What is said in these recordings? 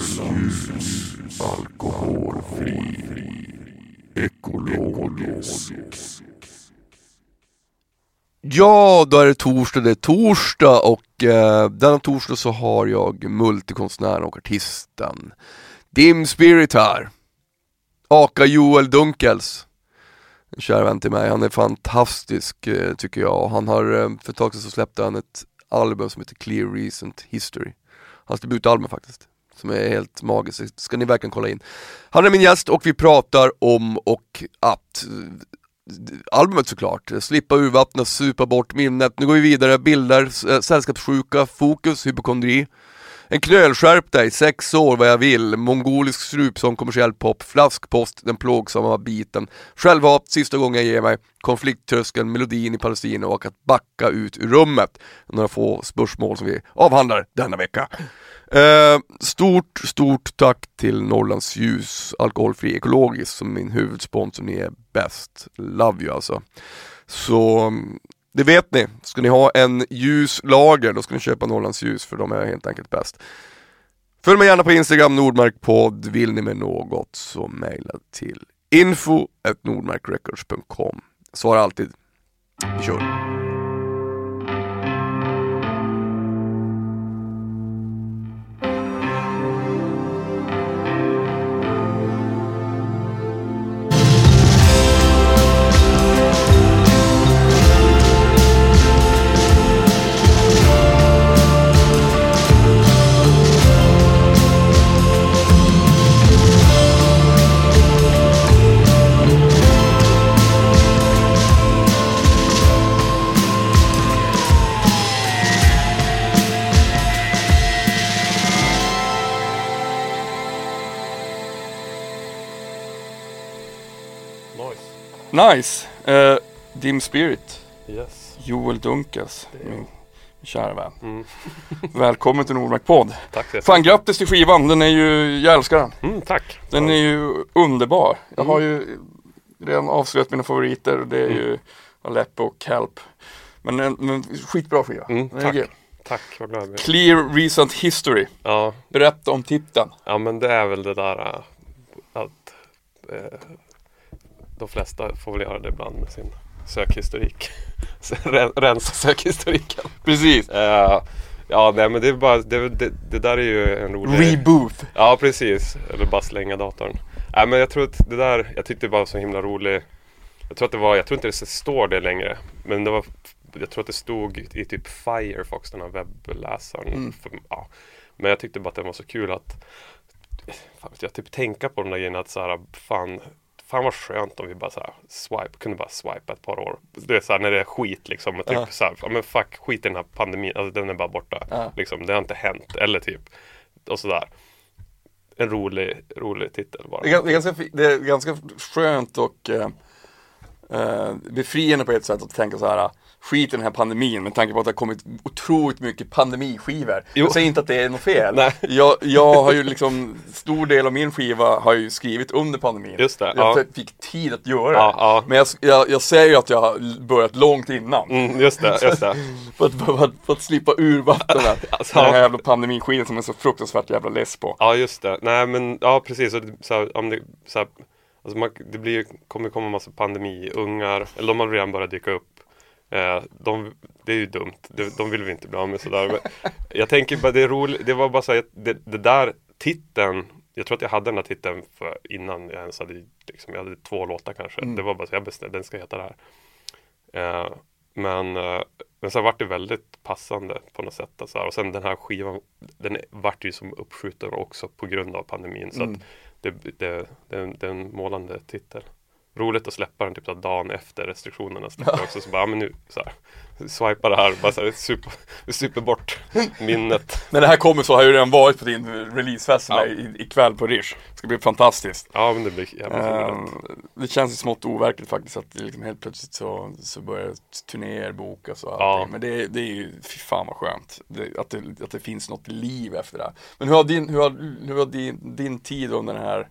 Norrlands ljus, alkoholfri, ekologisk. Ja, då är det torsdag, det är torsdag och eh, denna torsdag så har jag multikonstnären och artisten Dim Spirit här. Aka Joel Dunkels. En kär vän till mig, han är fantastisk eh, tycker jag. Han har, eh, för ett tag sedan så släppte han ett album som heter Clear Recent History. Hans debutalbum faktiskt. Som är helt magiskt, det ska ni verkligen kolla in. Han är min gäst och vi pratar om och att albumet såklart, slippa urvattna, supa bort minnet. Nu går vi vidare, bilder, sällskapssjuka, fokus, hypokondri. En knölskärp dig, sex år vad jag vill, mongolisk strupsång, kommersiell pop, flaskpost, den plågsamma biten, självhat, sista gången jag ger mig, konflikttröskeln, melodin i Palestina och att backa ut ur rummet. Några få spörsmål som vi avhandlar denna vecka. Eh, stort, stort tack till Norrlands ljus, alkoholfri ekologisk som min huvudsponsor, ni är bäst. Love you alltså. Så mm, det vet ni, ska ni ha en ljus lager då ska ni köpa Norrlands ljus för de är helt enkelt bäst. Följ mig gärna på Instagram, Nordmarkpodd. Vill ni med något så mejla till info.nordmarkrecords.com Svara alltid. Vi kör. Nice. Uh, Dim Spirit, Yes. Joel är min kära vän. Mm. Välkommen till Nordmark-podd. Tack så Fan grattis till skivan, den är ju, jag älskar den. Mm, tack. Den Ja. är ju underbar. Jag Mm. har ju redan avslöjat mina favoriter och det är ju Aleppo och Kelp. Men en men skitbra skiva. Mm, tack. Tack, vad glad jag. Clear Recent History. Ja, Berätta om titeln. ja, men det är väl det där äh, att eh, de flesta får väl göra det ibland med sin sökhistorik. Rensa sökhistoriken. Precis. Eh, ja, nej men det är bara, det, det, det där är ju en rolig... Reboot. Ja, precis. Eller bara slänga datorn. Nej, men jag tror att det där, jag tyckte det var så himla rolig. Jag tror att det var, jag tror inte det står det längre. Men det var, jag tror att det stod i typ Firefox, den här webbläsaren. Mm. För, ja. Men jag tyckte bara att det var så kul att, fan jag, typ tänka på de där grejerna att så här, fan, fan vad skönt om vi bara så här, swipe, kunde bara swipa ett par år. Det är så här när det är skit liksom. och Typ Ja. så här, men fuck, skit i den här pandemin, alltså den är bara borta. Ja. Liksom, det har inte hänt, eller typ, och sådär en rolig, rolig titel bara. Det är, gan- det är ganska, det är ganska skönt och eh, eh, befriande på ett sätt att tänka så här. Skit i den här pandemin med tanke på att det har kommit otroligt mycket pandemiskivor. Jo. Jag säger inte att det är något fel. Nej. Jag, jag har ju liksom, stor del av min skiva har jag ju skrivit under pandemin. Just det, Jag ja. fick tid att göra Ja, det. ja. Men jag, jag, jag säger ju att jag har börjat långt innan. Mm, just det, just det. För, att, för, att, för att slippa ur vattnet. Alltså, den här ja. jävla pandemiskiten som är så fruktansvärt jävla less på. Ja, just det. Nej, men ja, precis. Så om det, så alltså man, det blir, kommer komma massa pandemiungar, eller de har redan börjat dyka upp. Eh, de, det är ju dumt, de, de vill vi inte bli av med sådär. Men jag tänker bara, det är roligt, det var bara så här, det, det där titeln, jag tror att jag hade den här titeln för, innan jag ens hade, liksom, jag hade två låtar kanske. Mm. Det var bara så, jag bestämde, den ska heta det här. Eh, men, eh, men sen vart det väldigt passande på något sätt. Alltså. Och sen den här skivan, den vart ju som uppskjuten också på grund av pandemin. Så Mm. att det, det, det, det är en målande titel. Roligt att släppa den typ så dagen efter restriktionerna släppte också. Så bara, ja, men nu så här, swipa det här, bara så här, super, super bort minnet. När det här kommer så har ju redan varit på din releasefest Ja. ja. ikväll på Rish. Det ska bli fantastiskt. Ja, men det blir jävligt roligt. det känns ju smått overkligt faktiskt att liksom helt plötsligt så, så börjar turnéer bokas och Ja. allting. Men det, det är ju, fy fan vad skönt. Det, att, det, att det finns något liv efter det. här. Men hur har din, hur har, hur har din, din tid under den här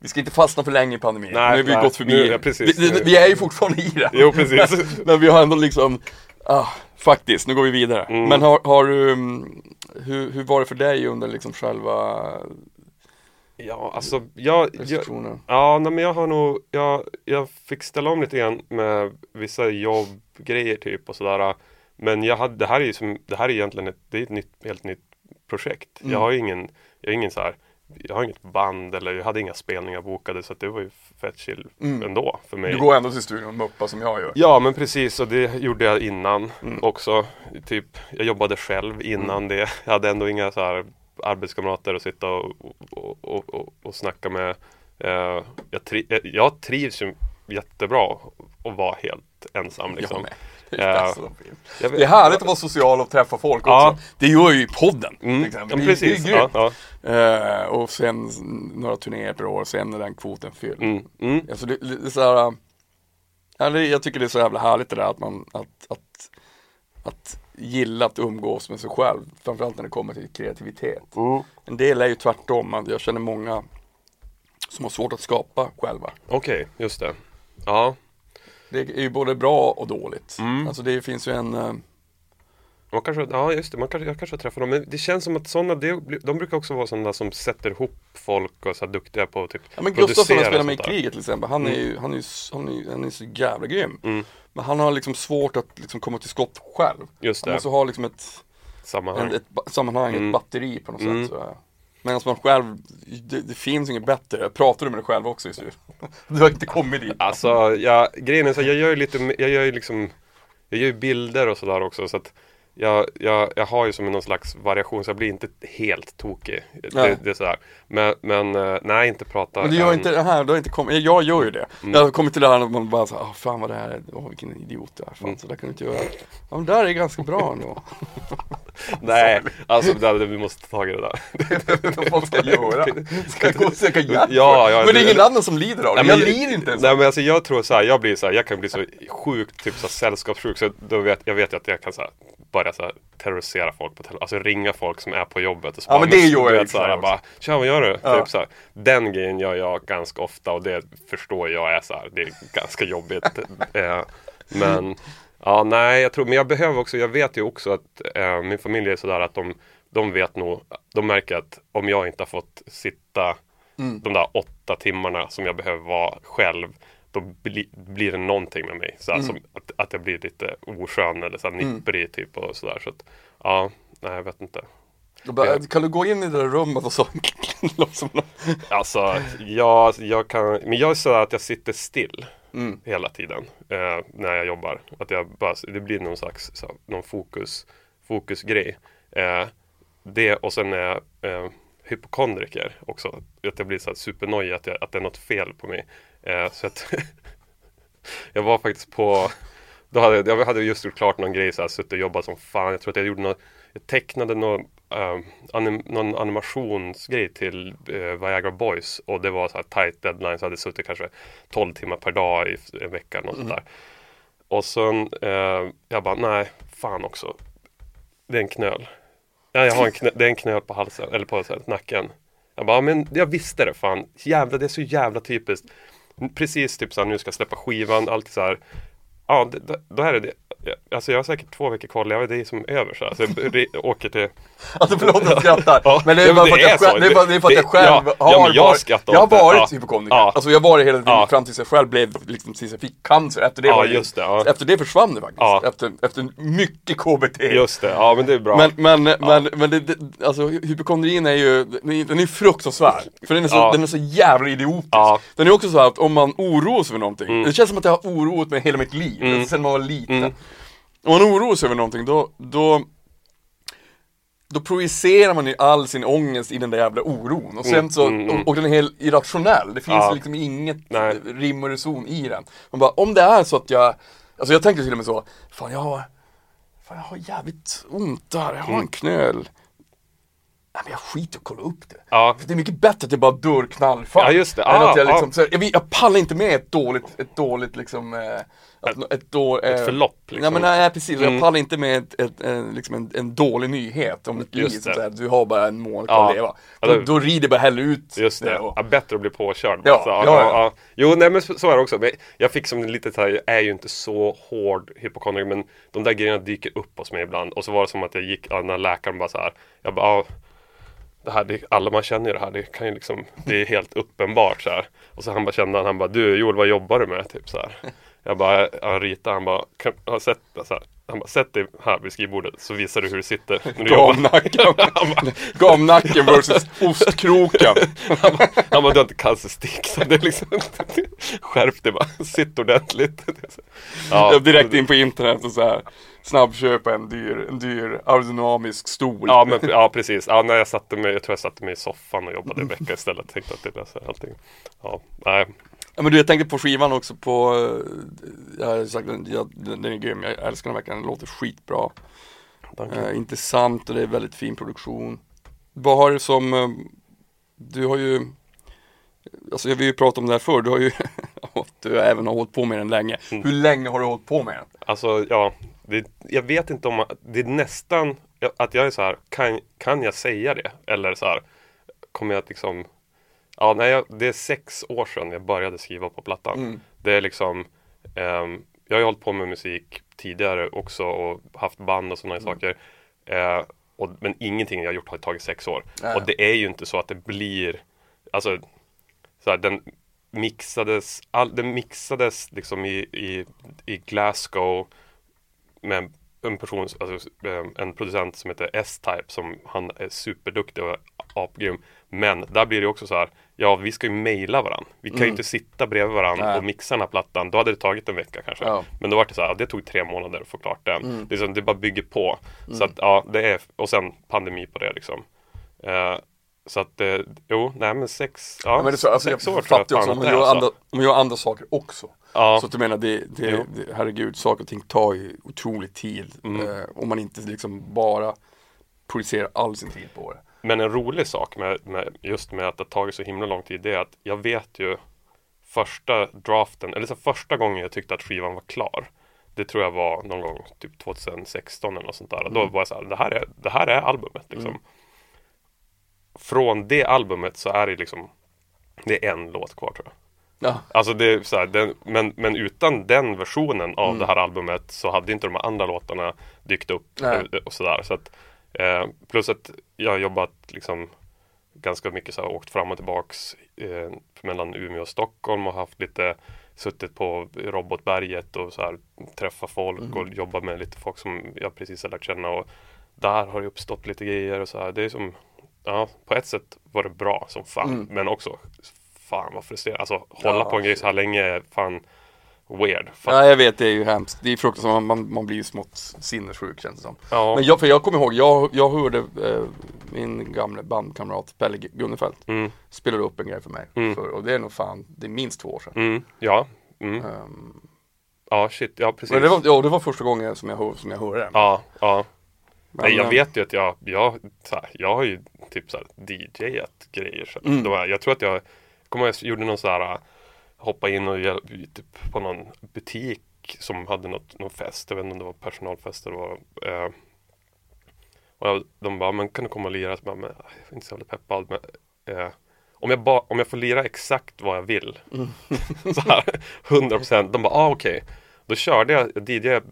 vi ska inte fastna för länge i pandemin. Nej, nu har vi nej, gått förbi. nu- ja, precis. vi, vi, är ju fortfarande i det. Jo, precis. Men vi har ändå liksom, ah, faktiskt, nu går vi vidare. Mm. Men har, har du, mm, hur, hur var det för dig under liksom själva Ja, alltså jag, jag? Ja, nej, men jag har nog, jag, jag fick ställa om lite grann med vissa jobbgrejer typ och sådär. Men jag hade, det här är ju som, det här är egentligen ett, det är ett nytt, helt nytt projekt. Mm. Jag har ju ingen, jag har ingen så här, jag har inget band eller jag hade inga spelningar bokade så det var ju fett chill Mm. ändå för mig. Du går ändå till studion och muppar som jag gör. Ja men precis och det gjorde jag innan Mm. också. Typ, jag jobbade själv innan det. Jag hade ändå inga så här arbetskamrater att sitta och, och, och, och, och snacka med. Eh, jag, tri jag- jag trivs ju jättebra att vara helt ensam liksom. Ja. det är härligt att vara social och träffa folk Ja. också. Det gör ju podden. Mm, till exempel. ja, Det är-. Det är. Eh, och sen några turnéer per år, sen är den kvoten fylld. Mm, mm. Alltså det, det är så här, ja, det, jag tycker det är så jävla härligt det där att man, att, att, att gilla att umgås med sig själv. Framförallt när det kommer till kreativitet. Mm. En del är ju tvärtom, jag känner många som har svårt att skapa själva. Okej, just det. Ja, Det är ju både bra och dåligt. Mm. Alltså det finns ju en, eh, man kanske, ja just det, man kanske, jag kanske har träffat dem. Men det känns som att sådana, det, de brukar också vara sådana som sätter ihop folk och så duktiga på typ ja men Gustafsson har spelat med i kriget till exempel, han är ju, han är ju, han är, ju- han är så jävla grym. Mm, Men han har liksom svårt att liksom komma till skott själv. just Han det, måste ha liksom ett, sammanhang. en, ett sammanhang, Mm. ett batteri på något Mm. sätt. Så. Medan man själv, det, det finns inget bättre. Pratar du med dig själv också just nu? Du har inte kommit dit. Alltså, jag, grejen är så jag gör ju lite, jag gör ju liksom Jag gör ju bilder och sådär också så att jag, jag, jag har ju som någon slags variation så jag blir inte helt tokig. Det, det är sådär. Men, men eh, nej, inte prata. Men du gör än. inte det här, du har inte kommit, jag gör ju det. Mm. Jag har kommit till det här att man bara såhär, ah, fan vad det här är, åh vilken idiot du är, fan Mm. så där kan du inte göra. Ja men det där är ganska bra ändå. Nej, alltså det, det, vi måste ta tag i det där. Vad folk ska göra. Ska gå och söka hjälp Ja, ja, Men det är det- ingen annan som lider av det. Jag lider inte ens. Nej men alltså jag tror så här, jag blir så här, jag kan bli så sjukt typ så här, sällskapssjuk så då vet jag vet att jag kan så här, börja så här, terrorisera folk på telefon, alltså ringa folk som är på jobbet och så Ja, men det gör jag vet, så här, jag bara, tja vad gör du? Ja. Typ så här, den grejen gör jag ganska ofta och det förstår jag är så här, det är ganska jobbigt. eh, men ja, nej, jag tror, men jag behöver också, jag vet ju också att eh, min familj är sådär att de, de vet nog, de märker att om jag inte har fått sitta Mm. de där åtta timmarna som jag behöver vara själv då bli, blir det någonting med mig. Så Mm. som, att, att jag blir lite oskön eller så här, Mm. nipprig typ och sådär. Så att, ja, nej jag vet inte. Bara, kan du gå in i det där rummet och så som någon- Alltså, jag, jag kan, men jag är så att jag sitter still mm. hela tiden eh, när jag jobbar. Att jag bara, det blir någon slags så, någon fokus, fokusgrej. Eh, det och sen är jag eh, hypokondriker också. Att jag blir så här supernojig att, jag, att det är något fel på mig. Eh, så att jag var faktiskt på då hade, jag hade just gjort klart någon grej så här, suttit och jobbat som fan. Jag tror att jag gjorde något, jag tecknade någon, eh, anim, någon animationsgrej till eh, Viagra Boys och det var så här tight deadline så jag hade suttit kanske 12 timmar per dag i en vecka något sånt där. Och sen, eh, jag bara nej, fan också. Det är en knöl. Ja, jag har en knöl, det är en knöl på halsen, eller på nacken. Jag bara, men jag visste det fan. Jävla, det är så jävla typiskt. Precis typ så här, nu ska jag släppa skivan, allt så här. Ja, det, det- då är det det. Alltså jag har säkert två veckor kvar att leva, det är som över så här. Så jag åker till Alltså förlåt att jag skrattar. Ja, Men det är bara för att det jag själv, det det för att jag Det- själv ja, har jag varit, skrattar jag har det. varit Ja. hypokondriker. Ja. Alltså jag har varit hela tiden Ja. fram tills jag själv blev, liksom tills jag fick cancer. Efter det Ja, var det, just det, ja. Efter det försvann det faktiskt. Efter, efter mycket KBT. Just det, ja men det är bra. Men, men, men, men det, det, alltså hypokondrin är ju, den är, fruktansvärd. För den är så, den är så jävla idiotisk. Den är också så att om man oroar sig för någonting, Mm. det känns som att jag har oroat mig hela mitt liv, Mm. sen man var liten. Mm. Om man oroar sig över någonting då, då då projicerar man ju all sin ångest i den där jävla oron och sen Mm, så, mm, mm. och, och den är helt irrationell, det finns Ja. liksom inget Nej. rim och reson i den. Man bara, om det är så att jag, alltså jag tänkte till och med så, fan jag har, fan jag har jävligt ont där, jag har en knöl. Nej men jag skiter att kolla upp det. Ja, För det är mycket bättre att det bara dör knallfall. Ja, just det. Ah, att jag, liksom, ah. så, jag, jag pallar inte med ett dåligt, ett dåligt liksom, eh, att, ett, då, eh, ett förlopp Ja liksom. men nej precis, jag Mm. pallar inte med ett, ett, en, liksom en, en dålig nyhet om ett liv Just som det. säger du har bara en månad kvar Ja. att leva. Ja, Då, det- då rider jag bara hellre ut Just det, och, ja, bättre att bli påkörd. Ja, Så, ja, ja. Jo, nej men så, så är det också. Men jag fick som lite så här, jag är ju inte så hård hypokondriker men de där grejerna dyker upp hos mig ibland. Och så var det som att jag gick, ja, när läkaren bara så här, jag bara, ja, det här, det, alla man känner ju det här, det kan ju liksom, det är helt uppenbart så här. Och så han bara kände han, han bara, du Joel vad jobbar du med? Typ så här. Jag bara, han ritar, han bara, kan, har sett det? Så här. Han bara, sätt dig här vid skrivbordet så visar du hur du sitter. när du jobbar." Gamnacken, gamnacken versus ostkroken. han bara, han bara, du har inte cancerstick. Så det är liksom, skärp dig bara, sitt ordentligt. Ja, Jag direkt in på internet och så här snabbköpa en dyr, en dyr aerodynamisk stol. Ja, men, ja precis. Ja, när jag satte mig, jag tror jag satte mig i soffan och jobbade en vecka istället. Tänkte att det löser allting. Ja, nej. Ja, men du, jag tänkte på skivan också på, eh, jag har sagt, den- jag, den den är grym, jag älskar den verkligen, den låter skitbra. Eh, intressant och det är väldigt fin produktion. Vad har du som, eh, du har ju, alltså vi har ju pratat om det här förr, du har ju, du har även hållit på med den länge. Mm. Hur länge har du hållit på med den? Alltså, ja. Det, jag vet inte om, det är nästan att jag är så här, kan, kan jag säga det? Eller så här, kommer jag att liksom Ja, nej, jag, det är sex år sedan jag började skriva på plattan. Mm. Det är liksom ehm, Jag har ju hållit på med musik tidigare också och haft band och sådana saker. Eh, och, men ingenting jag har gjort har tagit sex år. Nej. Och det är ju inte så att det blir Alltså så här, den mixades, all, den mixades liksom i, i, i Glasgow med en person, alltså, eh, en producent som heter S-Type som han är superduktig och apgrym. Men där blir det också så här, ja vi ska ju mejla varandra. Vi kan ju inte sitta bredvid varandra Mm. Nej. och mixa den här plattan. Då hade det tagit en vecka kanske. Ja. Men då var det så här, det tog tre månader att få klart den. Mm. Det, är som, det bara bygger på. Så att ja, det är, och sen pandemi på det liksom. Eh, så att, eh, jo, nej men sex, ja, Ja, men det är så, alltså, jag sex år tror jag också, om man, gör alltså. andra, om man gör andra saker också. Ja. Så att du menar, det, det, Jo. det, herregud, saker och ting tar ju otrolig tid. Mm. Eh, om man inte liksom bara projicerar all sin tid på det. Men en rolig sak med, med just med att det har tagit så himla lång tid det är att jag vet ju första draften, eller så första gången jag tyckte att skivan var klar. Det tror jag var någon gång typ 2016 eller något sånt där. Då var jag så här, det här är, det här är albumet liksom. Från det albumet så är det liksom Det är en låt kvar tror jag. Ja. Alltså det är så här, den, men, men utan den versionen av det här albumet så hade inte de andra låtarna dykt upp Nej. och sådär. Så att, eh, plus att jag har jobbat liksom ganska mycket så här, åkt fram och tillbaks eh, mellan Umeå och Stockholm och haft lite suttit på Robotberget och så här, träffa folk och jobba med lite folk som jag precis har lärt känna och där har det uppstått lite grejer och så här. Det är som, ja, på ett sätt var det bra som fan, men också fan vad frustrerande. Alltså hålla Ja, på en grej så här länge fan weird. För, ja, jag vet, det är ju hemskt. Det är fruktansvärt, man, man, man blir ju smått sinnessjuk känns det som. ja, Men jag, för jag kommer ihåg, jag, jag hörde eh, min gamla bandkamrat Pelle Gunnefelt mm, spelade upp en grej för mig. Mm. För, och det är nog fan, det är minst två år sedan. mm, ja, mm, Ehm, ja shit, ja precis. men det var, ja, det var första gången som jag, hör, som jag hörde den. Ja, ja. Men, Nej, jag vet ju att jag, jag, här, jag har ju typ så här DJat grejer. Så Mm. det var, jag tror att jag, kommer jag gjorde någon så här, hoppa in och hjäl- typ på någon butik som hade något, någon fest. Jag vet inte om det var personalfest eller vad. Eh, och jag, de bara, men kan du komma och lira? Så bara, men, jag är inte så jävla peppad. Men, eh, om, jag ba, om jag får lira exakt vad jag vill. så här, 100 procent. De bara, ah, okej. Då körde jag, jag DJade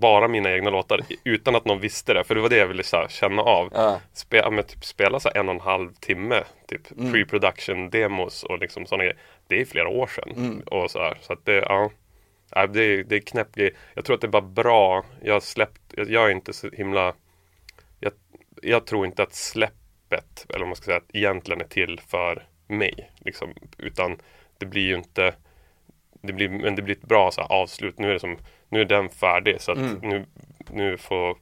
bara mina egna låtar utan att någon visste det. För det var det jag ville här, känna av. Ja. Spe, men typ, spela så här en och en halv timme typ Mm. pre-production demos och liksom sådana grejer. Det är flera år sedan. Mm. Och så här, så att det, ja. Nej, det, är, det är knäpp grej. Jag tror att det är bara bra. Jag har släppt, jag, jag är inte så himla jag, jag tror inte att släppet, eller vad man ska säga, att egentligen är till för mig. Liksom, utan det blir ju inte det blir, men det blir ett bra så här, avslut. Nu är det som Nu är den färdig så att Mm. nu, nu får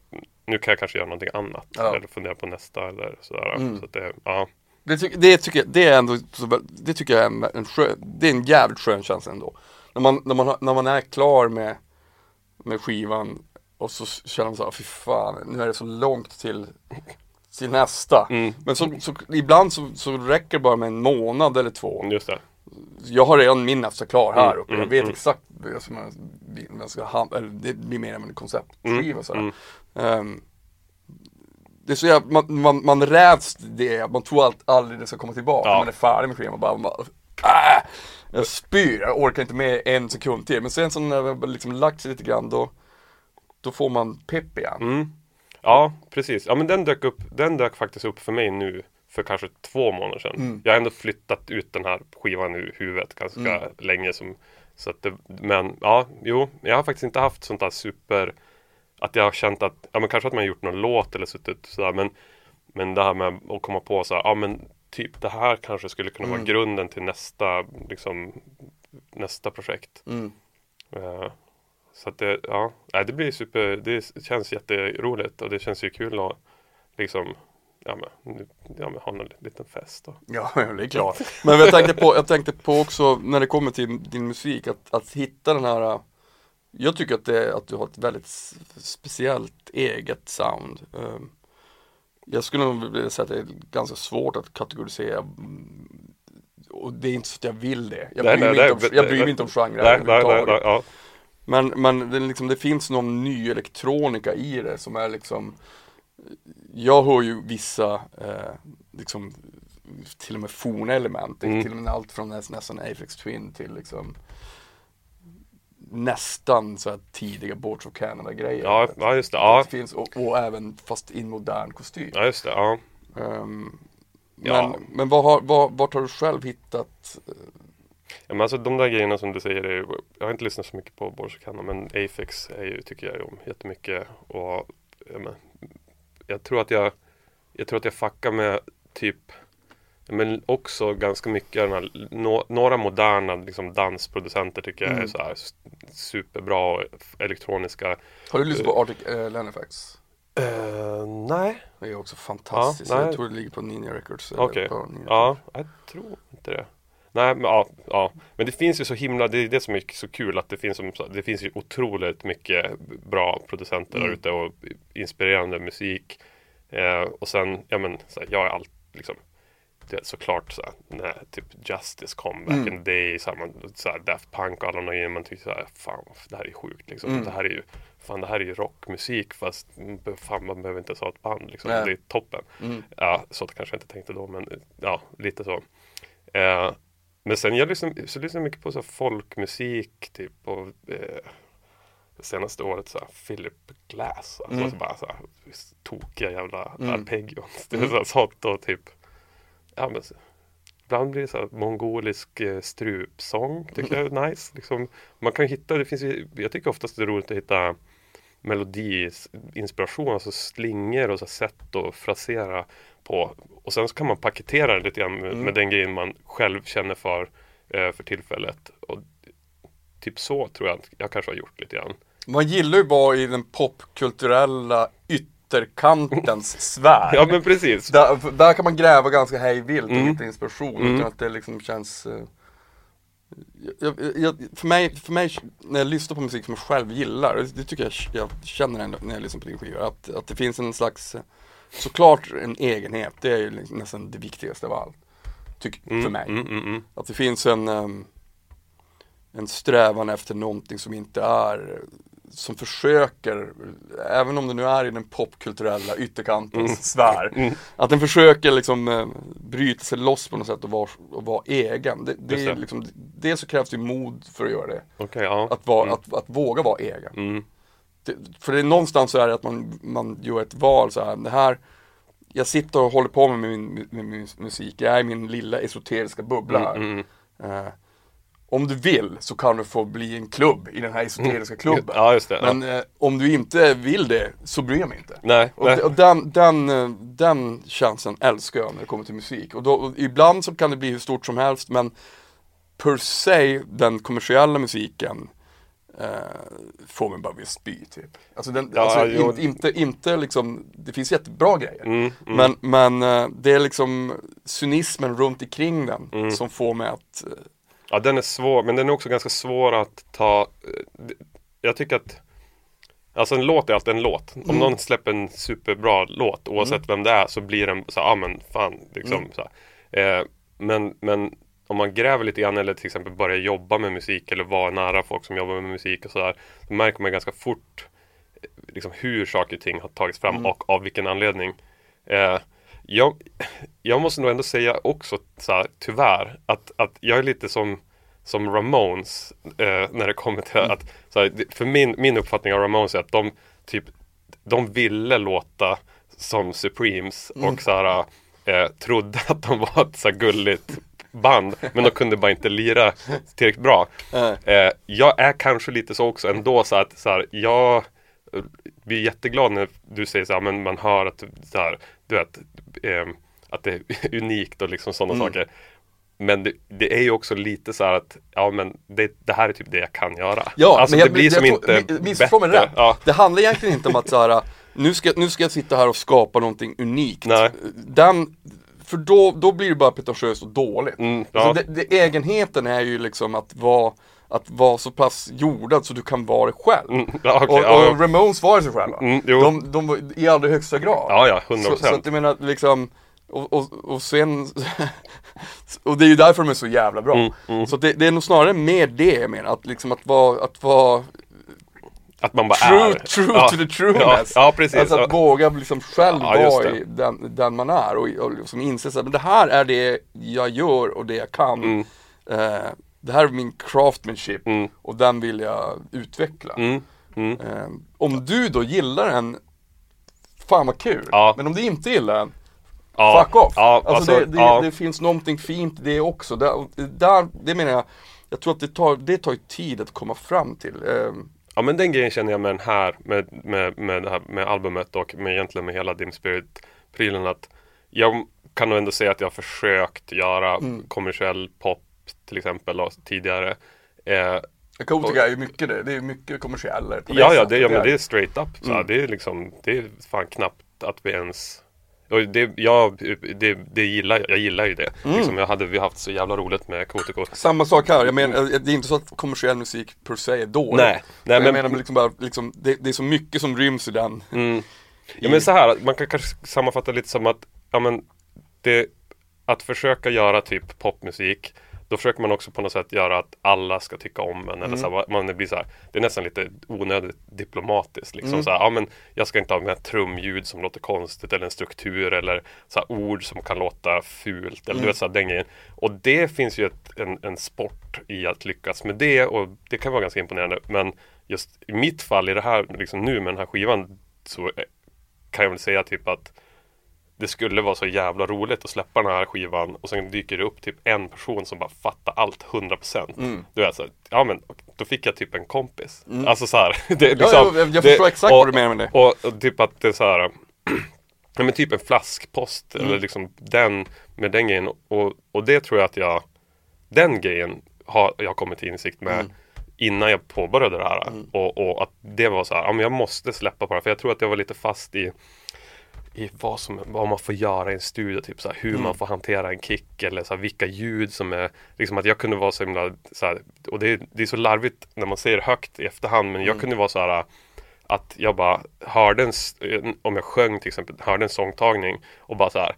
Nu kan jag kanske göra någonting annat. Ja. Eller fundera på nästa eller sådär. Mm. Så att det, ja. Det, tycker- det, tycker jag, det är ändå, det tycker jag är en, en skön, det är en jävligt skön känsla ändå. När man, när man, när man är klar med, med skivan och så känner man så här, fy fan, nu är det så långt till, till nästa. Mm. Men så, så, ibland så, så räcker det bara med en månad eller två. Just det. Jag har redan min nästa klar här Mm, uppe, jag mm, vet mm. exakt jag, vad jag ska ha, eller det blir mer än en konceptskiva Mm. Ehm, det är så jävla, man, man, man räds det, man tror att aldrig det ska komma tillbaka. Ja. Man är färdig med skivan och bara, man bara äh, jag spyr, jag orkar inte med en sekund till. Men sen så när det liksom lagt sig lite grann då, då får man pepp igen. Mm. Ja, precis. Ja men den dök upp Den dök faktiskt upp för mig nu för kanske två månader sedan. Mm. Jag har ändå flyttat ut den här skivan ur huvudet ganska Mm. länge. Som, så att det, men ja, jo, jag har faktiskt inte haft sånt där super att jag har känt att, ja men kanske att man gjort någon låt eller suttit sådär men Men det här med att komma på så här, ja men typ det här kanske skulle kunna vara Mm. grunden till nästa liksom Nästa projekt Mm. Eh, Så att det, ja, det blir super, det känns jätteroligt och det känns ju kul att liksom Ja men, ja, men ha en liten fest då. Ja, det är klart. Men jag tänkte, på, jag tänkte på också när det kommer till din musik, att, att hitta den här Jag tycker att, det, att du har ett väldigt speciellt eget sound. Ehm, Jag skulle nog vilja säga att det är ganska svårt att kategorisera mm, och det är inte så att jag vill det. Jag Nej, bryr, nej, mig, inte nej, om, jag nej, bryr nej. mig inte om Nej, nej, nej, överhuvudtaget. nej, ja. Men, men det, liksom, det finns någon ny elektronika i det som är liksom Jag hör ju vissa eh, liksom till och med forna element, Mm. till och med allt från näs- nästan Apex Twin till liksom nästan så här tidiga Boards of Canada grejer. Ja, ja just det, ja, Det finns, och, och även fast i en modern kostym. ja just det, ja. Ehm, Ja. Men, men vad har, vad, vart har du själv hittat? Ja, men alltså de där grejerna som du säger, är, ju- jag har inte lyssnat så mycket på Borsekana men Afex är ju, tycker jag om jättemycket och men, jag tror att jag jag tror att jag fuckar med typ men också ganska mycket den här, nå, några moderna liksom, dansproducenter tycker jag är Mm. så här superbra elektroniska. Har du lyssnat på Arctic äh, Lennofax? Uh, nej, Det är också fantastiskt. Ja, jag tror det ligger på Ninja Records. Okej. Ninja ja, jag tror inte det. Nej, men ja, ja, men det finns ju så himla, det är det som är så kul att det finns, som, det finns ju otroligt mycket bra producenter Mm. där ute och inspirerande musik. Eh, och sen, ja men, så här, jag är allt liksom det såklart så här, när typ Justice kom back Mm. in the day, så här, man, så här, Daft Punk och alla de grejerna, man tyckte så här, fan det här är sjukt liksom. Mm. Det här är ju, fan det här är ju rockmusik fast mm, fan man behöver inte ens ha ett band liksom. Nej. Det är toppen. Mm. Ja, så kanske jag inte tänkte då, men ja, lite så. Eh, men sen jag lyssnar, så lyssnar jag mycket på så folkmusik, typ och eh, senaste året så här Philip Glass, alltså Mm. så bara så här tokiga jävla Mm. arpeggions. Det är Mm. så här sånt och typ, ja men Ibland blir det så här mongolisk eh, strupsång, tycker jag är nice. Liksom, man kan hitta, det finns jag tycker oftast det är roligt att hitta melodiinspiration, alltså slingor och så sätt att frasera på. Och sen så kan man paketera det lite grann med, Mm. med den grejen man själv känner för eh, för tillfället. Och typ så tror jag att jag kanske har gjort lite grann. Man gillar ju vara i den popkulturella ytterkantens sfär. Ja men precis. Där, där kan man gräva ganska hej vilt och Mm. hitta inspiration Mm. utan att det liksom känns eh, jag, jag, för, mig, för mig, när jag lyssnar på musik som jag själv gillar, det, tycker jag jag känner ändå när jag lyssnar på din skiva, att, att det finns en slags, såklart en egenhet, det är ju liksom nästan det viktigaste av allt. Tyck, Mm, för mig. Mm, mm, mm. Att det finns en, ehm, en strävan efter någonting som inte är, som försöker, även om det nu är i den popkulturella ytterkantens Mm. sfär, Mm. att den försöker liksom eh, bryta sig loss på något sätt och vara, och vara egen. Det, det är liksom, dels så krävs det mod för att göra det. Okej, ja. Att, vara, Mm. att, att våga vara egen. Mm. För det är någonstans så är det att man, man gör ett val så här, det här Jag sitter och håller på med min, med min musik, jag är i min lilla esoteriska bubbla här. Mm, mm. Eh, om du vill så kan du få bli en klubb i den här esoteriska klubben. Ja, just det. Men ja. eh, om du inte vill det så bryr jag mig inte. Nej, Och, nej. och den, den, eh, den känslan älskar jag när det kommer till musik. Och, då, och ibland så kan det bli hur stort som helst men per se den kommersiella musiken eh, får mig bara vilja spy typ. Alltså, den, Ja, alltså jo. in, inte, inte liksom, det finns jättebra grejer. Mm, mm. Men, men eh, det är liksom cynismen runt omkring den Mm. som får mig att eh, Ja, den är svår, men den är också ganska svår att ta. eh, Jag tycker att Alltså en låt är alltid en låt. Om Mm. någon släpper en superbra låt, oavsett vem det är, så blir den så ja ah, men fan, liksom Mm. så. Eh, men, men om man gräver lite grann eller till exempel börjar jobba med musik eller vara nära folk som jobbar med musik och sådär, då märker man ganska fort eh, liksom hur saker och ting har tagits fram Mm. och av vilken anledning. Eh, jag, jag måste nog ändå säga också så här, tyvärr att, att jag är lite som som Ramones eh, när det kommer till Mm. att så här, för min, min uppfattning av Ramones är att de typ de ville låta som Supremes Mm. och så här eh, trodde att de var ett så här gulligt band men de kunde bara inte lira tillräckligt bra. Eh, jag är kanske lite så också ändå så att så här, jag blir jätteglad när du säger så här, men man hör att så här, du vet, eh, att det är unikt och liksom sådana Mm. saker. Men det, det är ju också lite så här att, ja men det, det här är typ det jag kan göra. Ja, alltså men jag, det blir som jag, inte jag, Missförstå mig rätt. Ja. Det handlar egentligen inte om att så här, nu ska, nu ska jag sitta här och skapa någonting unikt. Nej. Den, för då, då blir det bara pretentiöst och dåligt. Mm, ja. alltså det, det, egenheten är ju liksom att vara att vara så pass jordad så du kan vara dig själv. Mm, ja, okej, och, ja, och Ramones var sig själva. Mm, de, de var i allra högsta grad. Ja, ja, 100%. Så, så att jag menar liksom och, och, och sen Och det är ju därför de är så jävla bra. Mm, Så att det, det är nog snarare mer det jag menar, att liksom att vara, att vara Att man bara true, är. true ja. to the trueness. Ja, ja precis. Alltså att våga liksom själv Ja, vara den, den man är och, och liksom inse men det här är det jag gör och det jag kan. Mm. Eh, det här är min craftmanship Mm. och den vill jag utveckla. Mm. Mm. Eh, om du då gillar den, fan vad kul. Ja. Men om du inte gillar den, Ja. fuck off. Ja, alltså, alltså, det, det, ja. det finns någonting fint det också. Där, där, det menar jag, jag tror att det tar, det tar tid att komma fram till. Eh, Ja men den grejen känner jag med den här, med, med, med, det här, med albumet och med egentligen med hela Dim Spirit-prylen att jag kan nog ändå säga att jag har försökt göra Mm. kommersiell pop till exempel och tidigare. Eh, Acoustica är ju mycket det, det är mycket kommersiella det ja, ja, det, ja men är det är straight up. Så Mm. Det är liksom, det är fan knappt att vi ens och det, ja, det, det gillar jag, jag gillar ju det. Mm. Liksom, jag hade, vi haft så jävla roligt med Kotiko. Samma sak här, jag menar, det är inte så att kommersiell musik per se är dålig. Nej, nej jag men, menar liksom bara, liksom, det, det är så mycket som ryms i den. Mm. Ja men så här, man kan kanske sammanfatta lite som att ja, men det, att försöka göra typ popmusik då försöker man också på något sätt göra att alla ska tycka om en. Eller så här, man blir så här, det är nästan lite onödigt diplomatiskt. Liksom, så här, ja, men jag ska inte ha med trumljud som låter konstigt eller en struktur eller så här, ord som kan låta fult. Eller du vet, så här, den grejen. Och det finns ju ett, en, en sport i att lyckas med det och det kan vara ganska imponerande. Men just i mitt fall i det här, liksom nu med den här skivan så eh, kan jag väl säga typ att det skulle vara så jävla roligt att släppa den här skivan och sen dyker det upp typ en person som bara fattar allt 100% Mm. Du vet så, ja men då fick jag typ en kompis Alltså så här, det, är Ja, liksom, jag, jag det- förstår exakt och, vad du menar med det. och, och typ att det är så här Ja men typ en flaskpost Mm. eller liksom den med den grejen och, och det tror jag att jag Den grejen har jag kommit till insikt med Mm. innan jag påbörjade det här och, och att det var så här, ja men jag måste släppa på det här, för jag tror att jag var lite fast i i vad, som, vad man får göra i en studio, typ så här, hur man får hantera en kick eller så här, vilka ljud som är liksom att jag kunde vara så himla så här, och det är, det är så larvigt när man säger högt i efterhand men jag kunde vara så här att jag bara hörde en, om jag sjöng till exempel, hörde en sångtagning och bara så här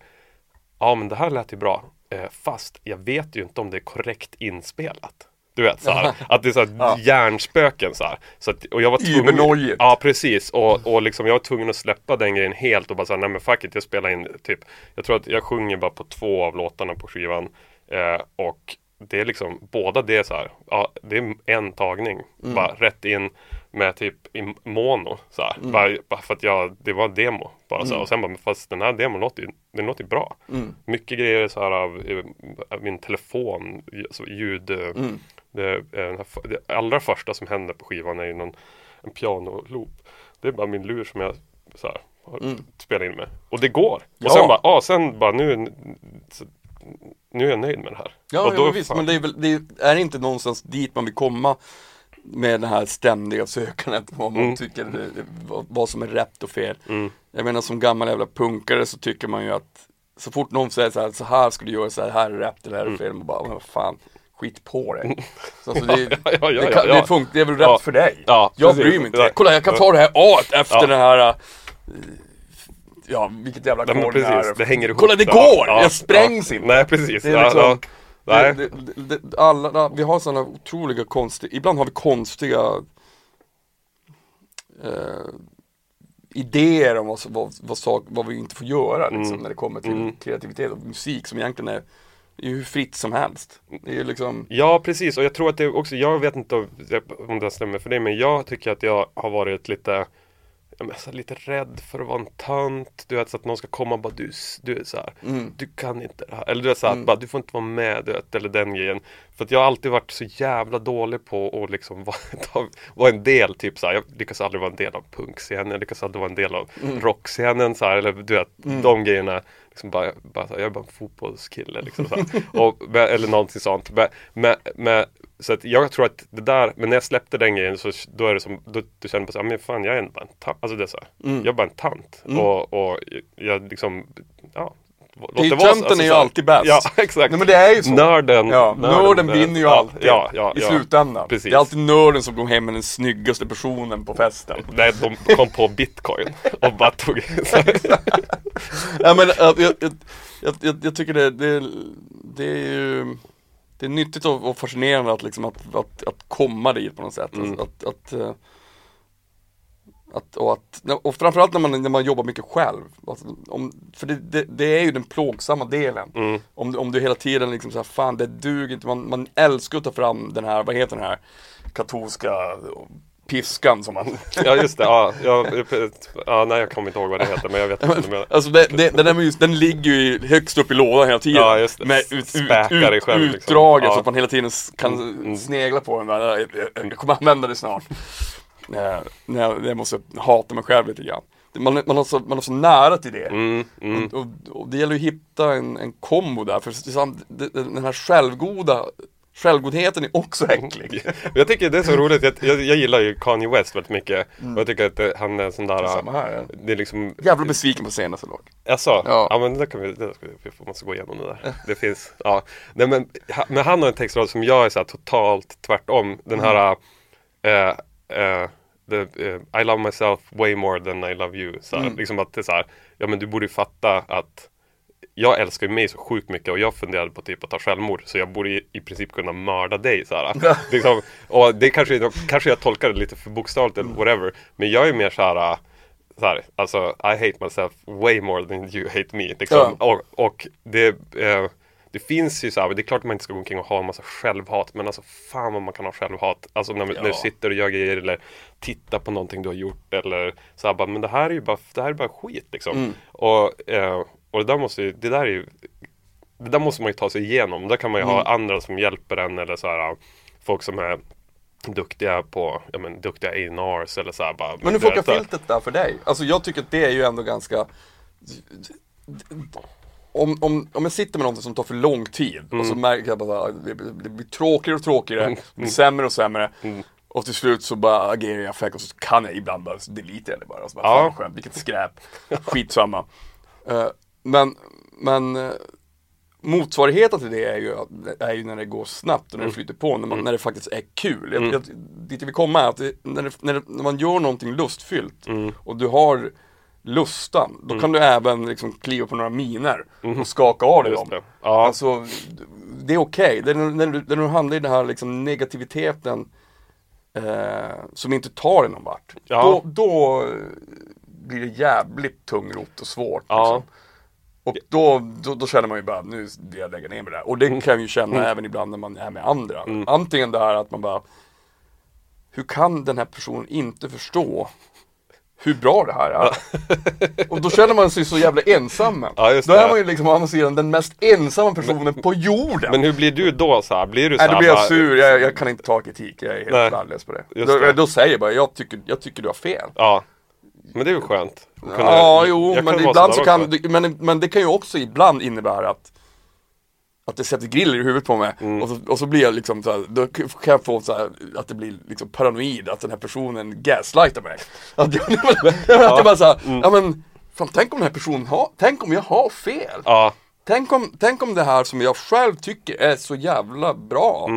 Ja men det här lät ju bra. Eh, Fast jag vet ju inte om det är korrekt inspelat Du vet så här, att det är så här Ja. hjärnspöken så här. Så att, och jag var tvungen. Ja precis och, och liksom jag var tvungen att släppa den grejen helt och bara säga nej men fuck it, jag spelar in typ Jag tror att jag sjunger bara på två av låtarna på skivan eh, Och det är liksom, båda det är så här, ja det är en tagning Mm. Bara rätt in med typ i mono så. Mm. Bara, för att jag, det var en demo bara så här. Och sen bara, men fast den här demon låter ju, den låter ju bra Mm. Mycket grejer så här av, eh, av min telefon, så ljud eh, Mm. det, eh, här, det allra första som händer på skivan är ju någon en pianoloop. Det är bara min lur som jag så här, Mm. spelat in med. Och det går! Ja. Och sen bara, ah, sen bara nu, så, nu är jag nöjd med det här. Ja, och ja visst, men det är väl, det är inte någonstans dit man vill komma med det här ständiga sökandet vad man Mm. tycker, det- det- vad, som är rätt och fel. Mm. Jag menar som gammal jävla punkare så tycker man ju att så fort någon säger så här, så här ska du göra, så här, här är rätt eller här är fel, man bara, vad fan, skit på dig. Så alltså, det, Mm. Ja, ja, ja, det, kan, det, funkar, det är väl rätt för dig. Ja, jag precis. bryr mig inte. Kolla jag kan ta det här A efter den här, äh, ja vilket jävla ackord det precis, är. det hänger ihop. Kolla det går! ja, jag sprängs inte. Nej precis. Det är liksom-. Nej. Det, det, det, alla, vi har sådana otroliga konstiga, ibland har vi konstiga eh, idéer om vad, vad, vad, sak, vad vi inte får göra liksom, Mm. när det kommer till Mm. kreativitet och musik som egentligen är, är ju hur fritt som helst. Det är liksom, Ja precis och jag tror att det också, jag vet inte om det stämmer för dig men jag tycker att jag har varit lite så här, lite rädd för att vara en tönt. Du vet så att någon ska komma och bara du, du är så här, Mm. du kan inte det här. Eller du vet så här, att bara, du får inte vara med, du vet, eller den grejen. För att jag har alltid varit så jävla dålig på att liksom vara, vara en del, typ så här, jag lyckas aldrig vara en del av punkscenen, jag lyckas aldrig vara en del av Mm. rockscenen så här, eller du vet, de grejerna. Liksom bara, bara här, jag är bara en fotbollskille liksom så och, Eller någonting sånt. Med, med, med, så att jag tror att det där, men när jag släppte den grejen så då är det som, då, då känner jag så här, men fan jag är bara en tant. Alltså det är så här, Mm. jag är bara en tant. Och, och jag liksom, ja. låt Det är ju vara så- tönten alltså är ju alltid bäst. Ja, exakt. Nej men det är ju så. Nörden. Ja, nörden vinner ju alltid Ja, ja, i slutändan. Precis. Det är alltid nörden som går hem med den snyggaste personen på festen. Nej, de kom på bitcoin och bara tog Ja, men, jag, jag, jag, jag, jag tycker det, det, det är ju Det är nyttigt och, och fascinerande att, liksom, att, att, att komma dit på något sätt. Mm. Att, att, att, eh, och, att, och framförallt när man, när man jobbar mycket själv. Alltså, om, för det, det, det är ju den plågsamma delen. Mm. Om, om du hela tiden liksom såhär, fan det duger inte. Man, man älskar att ta fram den här, vad heter den här katolska piskan som man Ja just det, ja, ja, ja, nej jag kommer inte ihåg vad det heter men jag vet inte vad. Alltså det, det, den, är just, den ligger ju högst upp i lådan hela tiden. Ja, just det. Med ut, ut, Späkar ut, själv, liksom. utdraget Ja. så att man hela tiden kan Mm. snegla på den. Jag, jag, kommer använda det snart. Eh, när jag, måste hata mig själv lite grann. Man, man, har så, man har så nära till det. Mm, mm. Och, och, det gäller att hitta en, en kombo där. För den här självgoda Självgodheten är också äcklig. Jag tycker det är så roligt, jag, jag, jag gillar ju Kanye West väldigt mycket Och jag tycker att det, han är en sån där Samma här. ja. Det är liksom Jävla besviken på senaste lag. Jaså? Ja. Ja. men det kan vi, det ska vi, måste gå igenom det där. Det finns, ja. Nej men, men han har en textrad som jag är så totalt tvärtom. Den här eh, eh, the, eh, I love myself way more than I love you. Så här, Liksom att det är så här, ja men du borde ju fatta att jag älskar ju mig så sjukt mycket och jag funderade på typ att ta självmord så jag borde i, i princip kunna mörda dig så här. liksom, Och det kanske, kanske jag tolkar det lite för bokstavligt eller whatever Men jag är mer så här så här, alltså I hate myself way more than you hate me. Liksom. Och, och det, eh, det finns ju så här, det är klart att man inte ska gå omkring och ha en massa självhat, men alltså fan vad man kan ha självhat. Alltså när, när du sitter och gör grejer eller tittar på någonting du har gjort eller så här, bara, men det här är ju bara, det här är bara skit liksom. Och, eh, och det där måste ju, det där är ju det där måste man ju ta sig igenom. Där kan man ju ha andra som hjälper en eller så här folk som är duktiga på, ja men duktiga A&Rs eller så här bara. Men hur funkar filtret där för dig? Alltså jag tycker att det är ju ändå ganska om, om, om jag sitter med någonting som tar för lång tid och Mm. så märker jag bara att det, det blir tråkigare och tråkigare, det blir sämre och sämre Mm. och till slut så bara agerar jag affekt och så kan jag ibland bara delete det bara. Och så bara Ja. Fan skönt, vilket skräp. Skitsamma. Eh, men men eh, motsvarigheten till det är ju, att- är ju när det går snabbt och när det flyter på, när, man, när det faktiskt är kul. Jag, jag, dit jag vill komma är att det, när, det, när, det, när man gör någonting lustfyllt och du har lustan, då kan du även liksom kliva på några miner och skaka av dig dem. det. Ja. Alltså, det är okej. När, när, du- när du hamnar i den här liksom negativiteten eh, som inte tar dig någon vart. Ja. Då, då blir det jävligt tungrot och svårt. Ja. Liksom. Och då, då, då känner man ju bara, nu vill jag lägga ner med det här. Och det kan jag ju känna även ibland när man är med andra. Antingen det här att man bara, hur kan den här personen inte förstå hur bra det här är? och då känner man sig så jävla ensam. Ja, då är man ju liksom å andra sidan den mest ensamma personen på jorden. Men hur blir du då så här? Blir du så Nej, här då blir jag sur, jag, jag kan inte ta kritik, jag är helt Nej. värdelös på det. Då, det. då säger jag bara, jag tycker, jag tycker du har fel. Ja. Men det är ju skönt. kunna- Ja, jo, men vara ibland så kan, det- men, men det kan ju också ibland innebära att att det sätter griller i huvudet på mig Mm. och, så, och så blir jag liksom så här, då kan jag få så här, att det blir liksom paranoid, att den här personen gaslightar mig. Att jag, att jag bara såhär, Mm. ja men, fan tänk om den här personen har, tänk om jag har fel. Ja, Tänk om, tänk om det här som jag själv tycker är så jävla bra,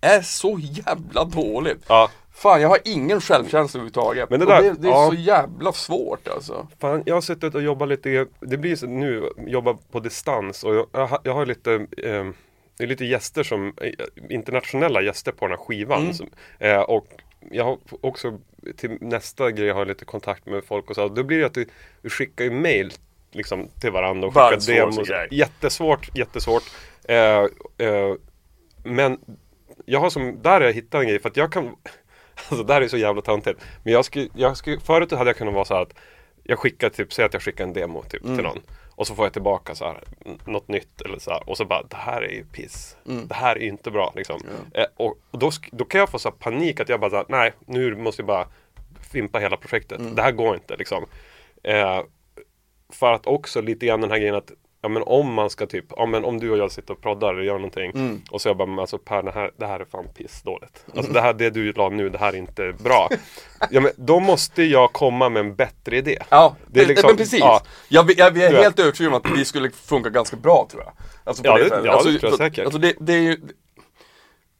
är så jävla dåligt. Mm. ja. Fan, jag har ingen självkänsla överhuvudtaget. Men det där- det, det är ja. så jävla svårt alltså. Fan, jag har suttit och jobbat lite, det blir så nu, jobba på distans och jag, jag, har- lite eh, det är lite gäster som, eh, internationella gäster på den här skivan. Mm. Som, eh, och jag har också, till nästa grej, har jag lite kontakt med folk och så. Då blir det att du, du skickar ju mail liksom, till varandra och skickar demos. Jättesvårt, jättesvårt. Eh, eh, men jag har som, där har jag hittat en grej för att jag kan Alltså det här är så jävla töntigt. Men jag skulle, jag skulle, förut hade jag kunnat vara så att jag skickar typ, säg att jag skickar en demo typ Mm. till någon. Och så får jag tillbaka så här, något nytt eller så här, Och så bara, det här är ju piss. Mm. Det här är inte bra liksom. Eh, och och då, då kan jag få så panik att jag bara, så här, nej nu måste jag bara fimpa hela projektet. Mm. Det här går inte liksom. Eh, för att också lite grann den här grejen att Ja men om man ska typ, ja men om du och jag sitter och proddar eller gör någonting Mm. Och så jag bara, men alltså Per det här, det här är fan pissdåligt Alltså det här, det du la nu, det här är inte bra Ja men då måste jag komma med en bättre idé Ja, Det är det liksom- men precis. ja. Jag, jag, jag är helt övertygad om att vi skulle funka ganska bra tror jag. Alltså, Ja, det- sättet. ja, det tror jag säkert. Alltså det, det är ju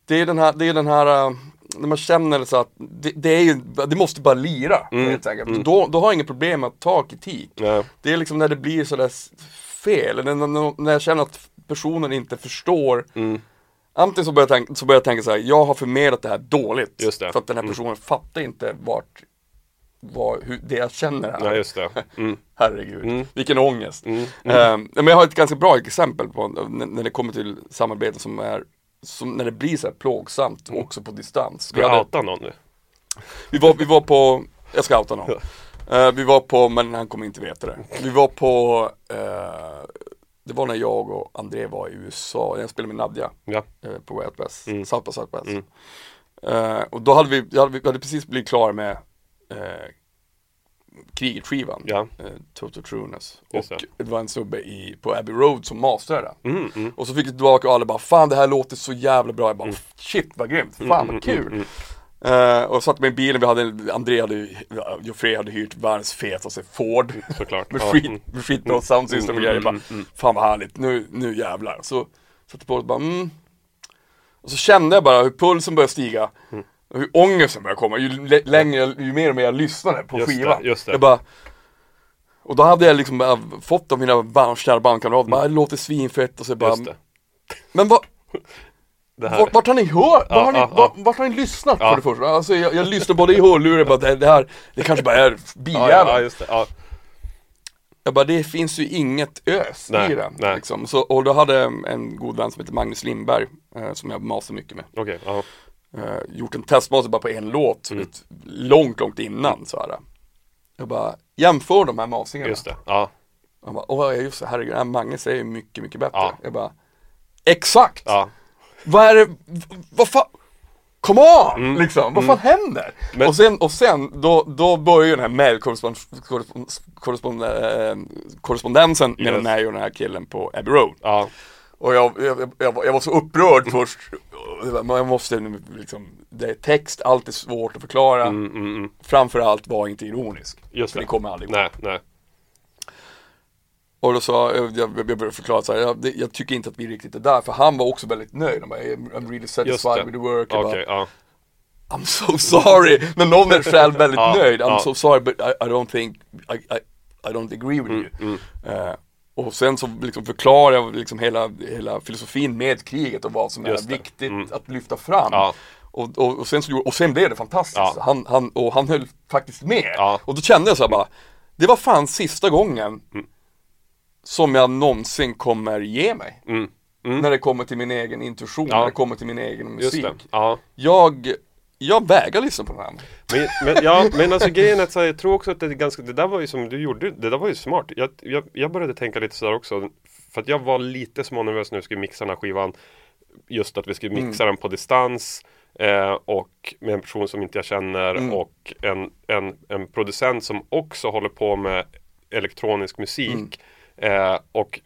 Det är den här, det är den här äh, när man känner så att det, det är ju, det måste bara lira helt enkelt. Då, då har jag inget problem med att ta kritik. Nej. Det är liksom när det blir sådär fel, eller när, när, när jag känner att personen inte förstår Mm. Antingen så börjar, jag tänka, så börjar jag tänka så här, jag har förmedlat det här dåligt. Det. För att den här personen fattar inte vart, var, hur, det jag känner här. Nej just det mm. Herregud, Mm. vilken ångest. Mm. Ehm, men jag har ett ganska bra exempel på n- när det kommer till samarbeten som är som när det blir så här plågsamt Mm. också på distans. Ska jag outa någon nu? vi, var, vi var på, jag ska outa någon. Eh, vi var på, men han kommer inte veta det. Vi var på, eh, det var när jag och André var i USA, jag spelade med Nadja Ja, eh, på Way Out West, Mm. South by Southwest. Mm. Och då hade vi, hade, vi hade precis blivit klara med kriget-skivan, ja, eh, Total Trueness. Och det. var en snubbe i, på Abbey Road som masterade den. mm, mm. Och så fick vi tillbaka och alla bara, fan det här låter så jävla bra. Jag bara, shit vad grymt, fan mm, vad kul. Mm, Eh, och satt med i bilen, vi hade, André hade, Joffrey hade hyrt världens fetaste Ford. såklart Med skit, mm. med skitbra soundsystem och Mm, grejer. mm, Bara, mm, mm. Fan vad härligt, nu, nu jävlar. Så satte på och bara, mm. Och så kände jag bara hur pulsen började stiga. Mm. Och hur ångesten började komma. Ju lä- längre, ju mer och mer jag lyssnade på Just det, skivan. just det. Jag bara, och då hade jag liksom fått av mina kära bandkamrater, bara, det låter svinfett och så bara, det men vad, Det här vart, vart har ni hört? Vart, har ni, ja, vart, ja. vart har ni lyssnat Ja. för det första? Alltså jag, jag lyssnar både i hörlurar bara, det, det här, det kanske bara är ja, bijävel. ja, ja, ja. Jag bara, det finns ju inget ös Nej, i det. nej. Liksom. Så, och då hade en god vän som heter Magnus Lindberg, eh, som jag master mycket med, ja eh, gjort en testmaster bara på en låt, Mm. vet, långt, långt innan. Så här. Jag bara, jämför de här masteringarna. Just det, ja, Han bara, åh just det, herregud, den är ju mycket, mycket bättre. Ja. Jag bara, exakt! ja Vad är det, vad fan, come on! Mm. Liksom, vad fan händer? Men- och sen, och sen då, då börjar ju den här korrespond- eh, mellan Yes. mig och den här killen på Abbey Road. ja Och jag, jag, jag, var- jag var så upprörd först. Jag måste liksom, det är text, allt är svårt att förklara. mm, mm, mm. Framförallt var inte ironisk. Just För det det kommer aldrig gå. Nej, nej Och då sa jag, jag, började förklara så här, jag, jag tycker inte att vi riktigt är där. För han var också väldigt nöjd. Han bara, I'm really satisfied with the work. Okej, bara, ja I'm so sorry. När någon är själv väldigt Ja, nöjd. I'm ja. so sorry but I, I don't think, I, I, I don't agree with you. mm. Eh, och sen så liksom förklarar jag liksom hela, hela filosofin med kriget och vad som är Just det. viktigt Mm. att lyfta fram. Och, och, och, sen så, och sen blev det fantastiskt. Han, han, och han höll faktiskt med. Och då kände jag så här bara, det var fan sista gången som jag någonsin kommer ge mig. Mm. Mm. När det kommer till min egen intuition, Ja. när det kommer till min egen musik. ja Jag, jag vägrar lyssna på den här. Men, men, ja, men alltså grejen är att här, jag tror också att det är ganska, det där var ju som du gjorde, det där var ju smart. Jag, jag, jag började tänka lite sådär också. För att jag var lite smånervös när vi skulle mixa den här skivan. Just att vi skulle Mm. mixa den på distans. Eh, och med en person som inte jag känner Mm. och en, en, en producent som också håller på med elektronisk musik. Mm. Eh, och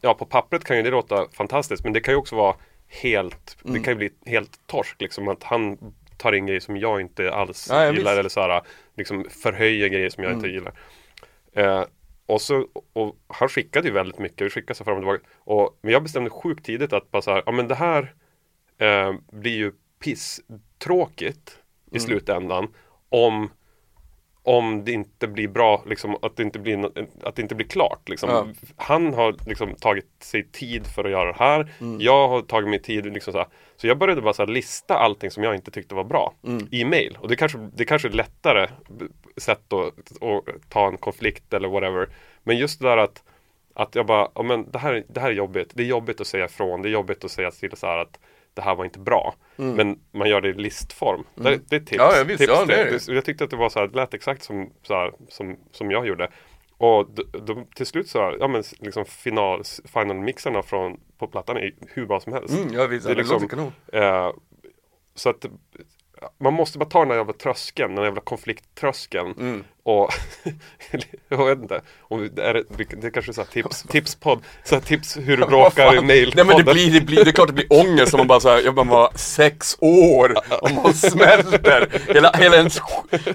ja, på pappret kan ju det låta fantastiskt men det kan ju också vara helt, Mm. det kan ju bli helt torsk liksom att han tar in grejer som jag inte alls Ja, ja, gillar visst. Mm. eller så här, liksom förhöjer grejer som jag inte gillar. Eh, och, så, och han skickade ju väldigt mycket, vi skickade så fram och tillbaka. Och, men jag bestämde sjukt tidigt att bara så här, ja men det här eh, blir ju pisstråkigt i Mm. slutändan om om det inte blir bra, liksom, att, det inte blir, att det inte blir klart. Liksom. Ja. Han har liksom, tagit sig tid för att göra det här. Mm. Jag har tagit mig tid. Liksom, så, så jag började bara så här, lista allting som jag inte tyckte var bra Mm. i mail. Och det kanske, det kanske är lättare b- sätt att, att ta en konflikt eller whatever. Men just det där att, att jag bara, ja, men det, här, det här är jobbigt. Det är jobbigt att säga ifrån. Det är jobbigt att säga till så här att det här var inte bra. Men man gör det i listform. Det, det är tips. Ja, ja, visst. tips Ja, det det. Jag tyckte att det var så här, det lät exakt som, så här, som, som jag gjorde. Och de, till slut så, ja men liksom final, final-mixarna från, på plattan är hur bra som helst. Mm, ja, visst, Det är liksom-. Eh, så att man måste bara ta den där jävla tröskeln, den jävla konflikttröskeln. Mm. Och jag vet inte, om det, är, det, det är kanske är så här tips, tipspodd, så här tips hur du bråkar i mailpodden. Nej men det blir, det blir, det är klart det blir ångest om man bara såhär, jag var sex år och man smälter. Hela, hela, ens,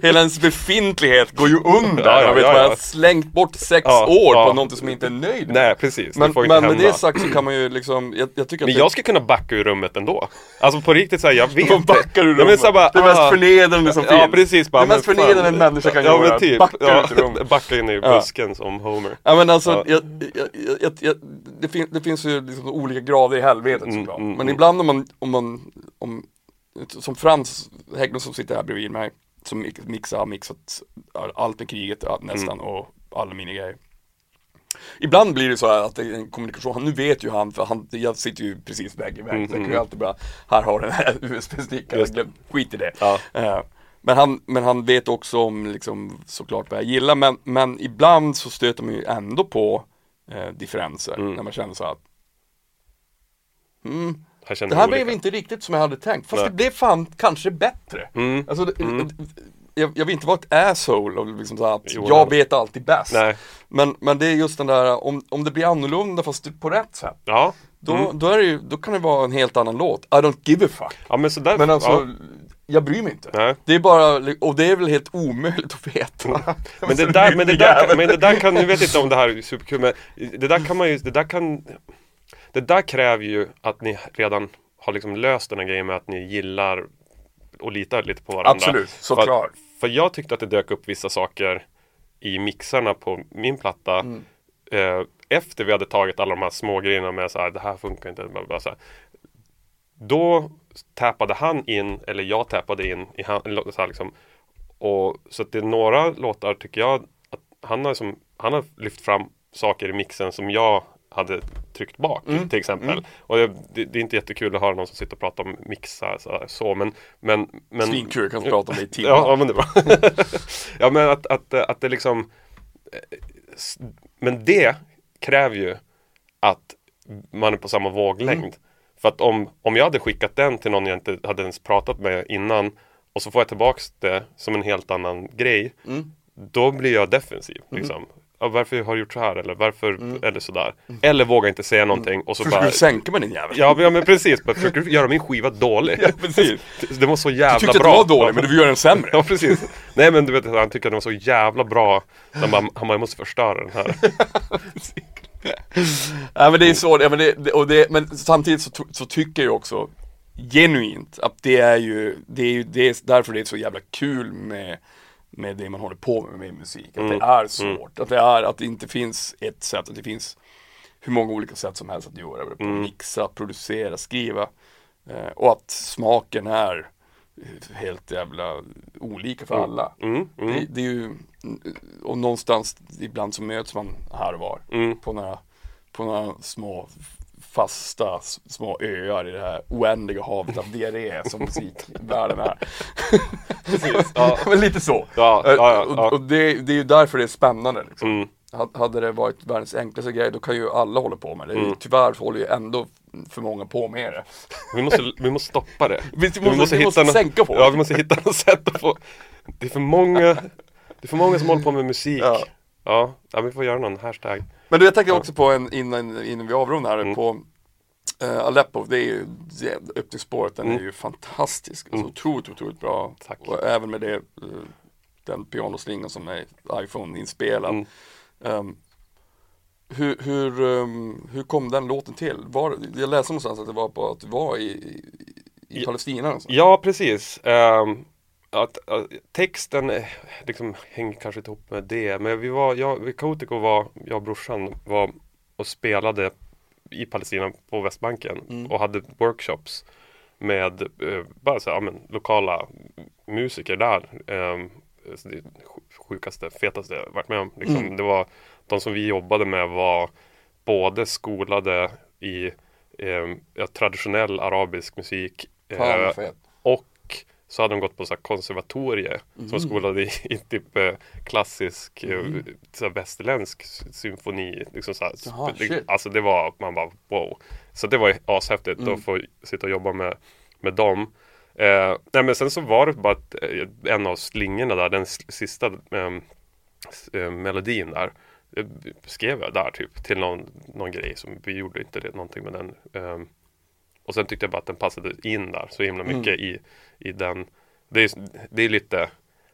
hela ens befintlighet går ju under. Ja, ja, jag vet, ja, man ja. har slängt bort sex Ja, år på ja. någonting som man inte är nöjd med. Nej precis, Men, det får men inte med hända. det sagt så kan man ju liksom, jag, jag tycker att Men det, jag ska kunna backa ur rummet ändå. Alltså på riktigt såhär, jag vet Vad backar du Ja, men rummet? så bara, Det mest ah. förnedrande som Ja finns. precis bara, Det mest men förnedrande en människa kan ja, göra, typ, backa ja, ut ur rummet. Backa in i Ja. busken som Homer. Ja men alltså, Ja. jag, jag, jag, det, fin, det finns ju liksom olika grader i helvetet Mm, såklart. mm, men mm. ibland om man, om man, om, som Frans Hägglund som sitter här bredvid mig, som mix- mixar, har mixat allt med kriget ja, nästan Mm. och alla minigrejer. Ibland blir det så här att det är en kommunikation, han- nu vet ju han, för han, jag sitter ju precis vägg i vägg, Mm, så jag kan mm. ju alltid bara, här har den här USB-stickan, skit i det. Ja. Eh, men han, men han vet också om liksom, såklart vad jag gillar, men, men ibland så stöter man ju ändå på eh, differenser Mm. när man känner så att mm, det här blev inte riktigt som jag hade tänkt, fast Nej. det blev fan kanske bättre. Mm. Alltså, det, Mm. jag, jag vill inte vara ett asshole och liksom så att Jo, jag vet alltid bäst. Nej, Men, men det är just den där, om, om det blir annorlunda fast på rätt sätt, ja. då, Mm. då, är det ju, då kan det vara en helt annan låt. I don't give a fuck. Ja men sådär. Men alltså, ja. Jag bryr mig inte. Nej. Det är bara, och det är väl helt omöjligt att veta. Men det, där, men, det där, kan- men det där kan, nu vet inte om det här är superkul men det där kan man ju, det där kan Det där kräver ju att ni redan har liksom löst den här grejen med att ni gillar och litar lite på varandra. Absolut, såklart. För, för jag tyckte att det dök upp vissa saker i mixarna på min platta Mm. eh, efter vi hade tagit alla de här små grejerna med så här, det här funkar inte. Bara, bara så här. Då tappade han in, eller jag tappade in i han, så liksom. Och så att det är några låtar tycker jag att han har, som, han har lyft fram saker i mixen som jag hade tryckt bak Mm. till exempel. Och det, det, det är inte jättekul att höra någon som sitter och pratar om mixar så, så men, men, men Svinkul, jag kan prata om det i timmar. Ja, ja men det är bra. ja men att, att, att det liksom eh, Men det kräver ju att man är på samma våglängd. Mm. För att om, om jag hade skickat den till någon jag inte hade ens pratat med innan och så får jag tillbaks det som en helt annan grej. Mm. Då blir jag defensiv. Liksom. Ja, varför har du gjort så här? Eller varför? Mm. Eller sådär. Eller vågar inte säga någonting och så Försöker bara du sänka mig din jävel? Ja men- ja men precis, men försöker du göra min skiva dålig? Ja, precis. Det var så jävla Du tyckte att bra. det var dålig, men du vill göra den sämre. Ja precis. Nej men du vet han tycker att den var så jävla bra. Han bara, han bara jag måste förstöra den här. Ja men det är så, ja, men, det, och det, men samtidigt så, så tycker jag också genuint att det är ju, det är ju det är därför det är så jävla kul med, med det man håller på med med musik. Att Mm. det är svårt, att det är, att det inte finns ett sätt, att det finns hur många olika sätt som helst att göra det på. Mm. Mixa, producera, skriva. Eh, och att smaken är helt jävla olika för alla. Mm, mm, Det, det är ju, och någonstans ibland så möts man här och var mm. på några, på några små fasta små öar i det här oändliga havet av diarré som musikvärlden är. Precis. Ja. Men lite så. Ja, ja, och och det, det är ju därför det är spännande. Liksom. Ha- Hade det varit världens enklaste grej då kan ju alla hålla på med det. Mm. Tyvärr håller ju ändå för många på med det. Vi, måste, vi måste stoppa det. Vi måste- vi måste något- sänka på det. Ja vi måste hitta något sätt att få Det är för många Det är för många som håller på med musik. Ja. Ja, ja vi får göra någon hashtag. Men du, jag tänkte också på en innan, innan vi avrundar här Mm. på uh, Aleppo, det är ju öppningsspåret, den är Mm. ju fantastisk. Alltså, Mm. otroligt, otroligt bra. Tack. Och även med det, eh, den pianoslingan som är iPhone-inspelad. Mm. Ehm, hur, hur, ehm, hur kom den låten till? Var, jag läste någonstans att det var på att du var i, i, i. Palestina. Alltså. Ja, precis. Ehm, att, att, texten eh, liksom hänger kanske inte ihop med det. Men vi var, jag, vi Kaotiko var, jag och brorsan var och spelade i Palestina på Västbanken Mm. och hade workshops med eh, bara så här, ja, men, lokala musiker där. Så det sj- sjukaste, fetaste jag varit med om. Liksom. Mm. Det var, de som vi jobbade med var både skolade i eh, traditionell arabisk musik. Eh, och så hade de gått på så konservatorie som skolade i, i typ eh, klassisk eh, så här västerländsk symfoni. Liksom så Jaha, alltså det var, man bara wow. Så det var ashäftigt att få sitta och jobba med, med dem. Eh, nej men sen så var det bara att, eh, en av slingorna där, den sista eh, s- eh, melodin där eh, skrev jag där typ till någon, någon grej som vi gjorde inte det, någonting med den. Eh, och sen tyckte jag bara att den passade in där så himla mycket i, i den. Det är, det är lite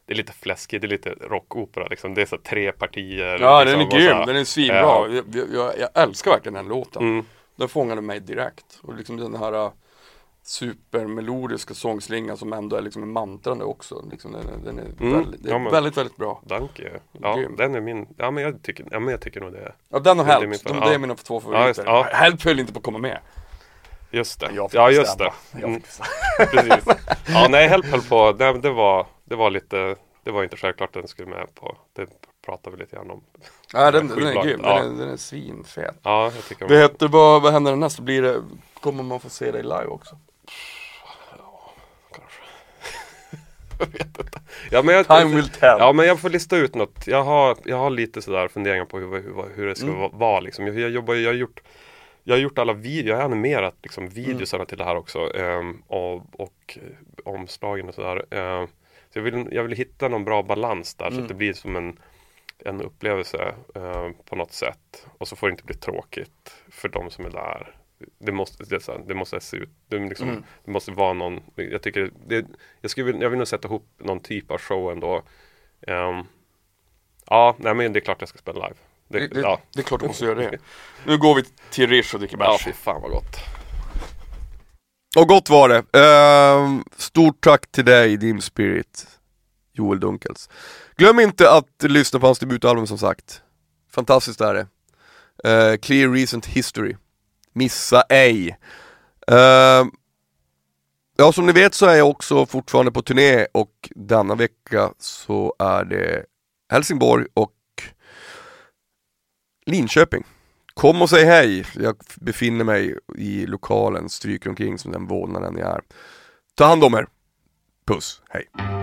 det är lite fläskigt, det är lite rockopera liksom. Det är så tre partier. Ja liksom, den är så grym, här. den är svinbra. Ja. Jag, jag, jag älskar verkligen den låten. Mm. Den fångade mig direkt. Och liksom den här supermelodiska sångslingan som ändå är liksom en mantrande också. Liksom den är, den är, Mm, väldigt, det är ja, men- väldigt, väldigt bra. Danke. Ja, Grym. den är min. Ja, men jag tycker, ja, men jag tycker nog det. Ja den och Det är Help, min de, det är ja. mina två Ja, just- favoriter. ja. Help höll inte på att komma med. Just det. Ja, just det. Mm, precis. Ja, nej, Help höll på. Det, det, var, det var lite, det var inte självklart att den skulle med på. Det pratade vi lite grann om. Ja den, den är grym, Ja. den, är, den är svinfet. Ja, jag tycker Vad heter, vad, vad händer nästa? Blir det, kommer man få se dig live också? jag vet inte. Ja, men jag, Time will tell. Ja, men jag får lista ut något. Jag har, jag har lite sådär funderingar på hur, hur, hur det ska Mm. va- vara liksom. Jag, jag jobbar, jag har gjort jag har gjort alla videor, jag har animerat liksom videosarna Mm. till det här också ehm, och, och eh, omslagen och sådär. Ehm, så jag vill, jag vill hitta någon bra balans där så Mm. att det blir som en, en upplevelse eh, på något sätt. Och så får det inte bli tråkigt för de som är där. Det måste, det, så det måste se ut, det, liksom, Mm. det måste vara någon, jag tycker, det, jag, skulle, jag vill nog sätta ihop någon typ av show ändå. Ehm, ja, nej men det är klart jag ska spela live. Det, Det, ja. det är klart du måste göra det. Nu går vi till Rish och dricker ja, bärs. fy fan vad gott. Och gott var det. Ehm, stort tack till dig, Dim Spirit, Joel Dunkels. Glöm inte att lyssna på hans debutalbum som sagt. Fantastiskt är det. Eh, Clear Recent History. Missa ej. Uh, ja, som ni vet så är jag också fortfarande på turné och denna vecka så är det Helsingborg och Linköping. Kom och säg hej. Jag befinner mig i lokalen, stryker omkring som den vålnaden jag är. Ta hand om er. Puss, hej.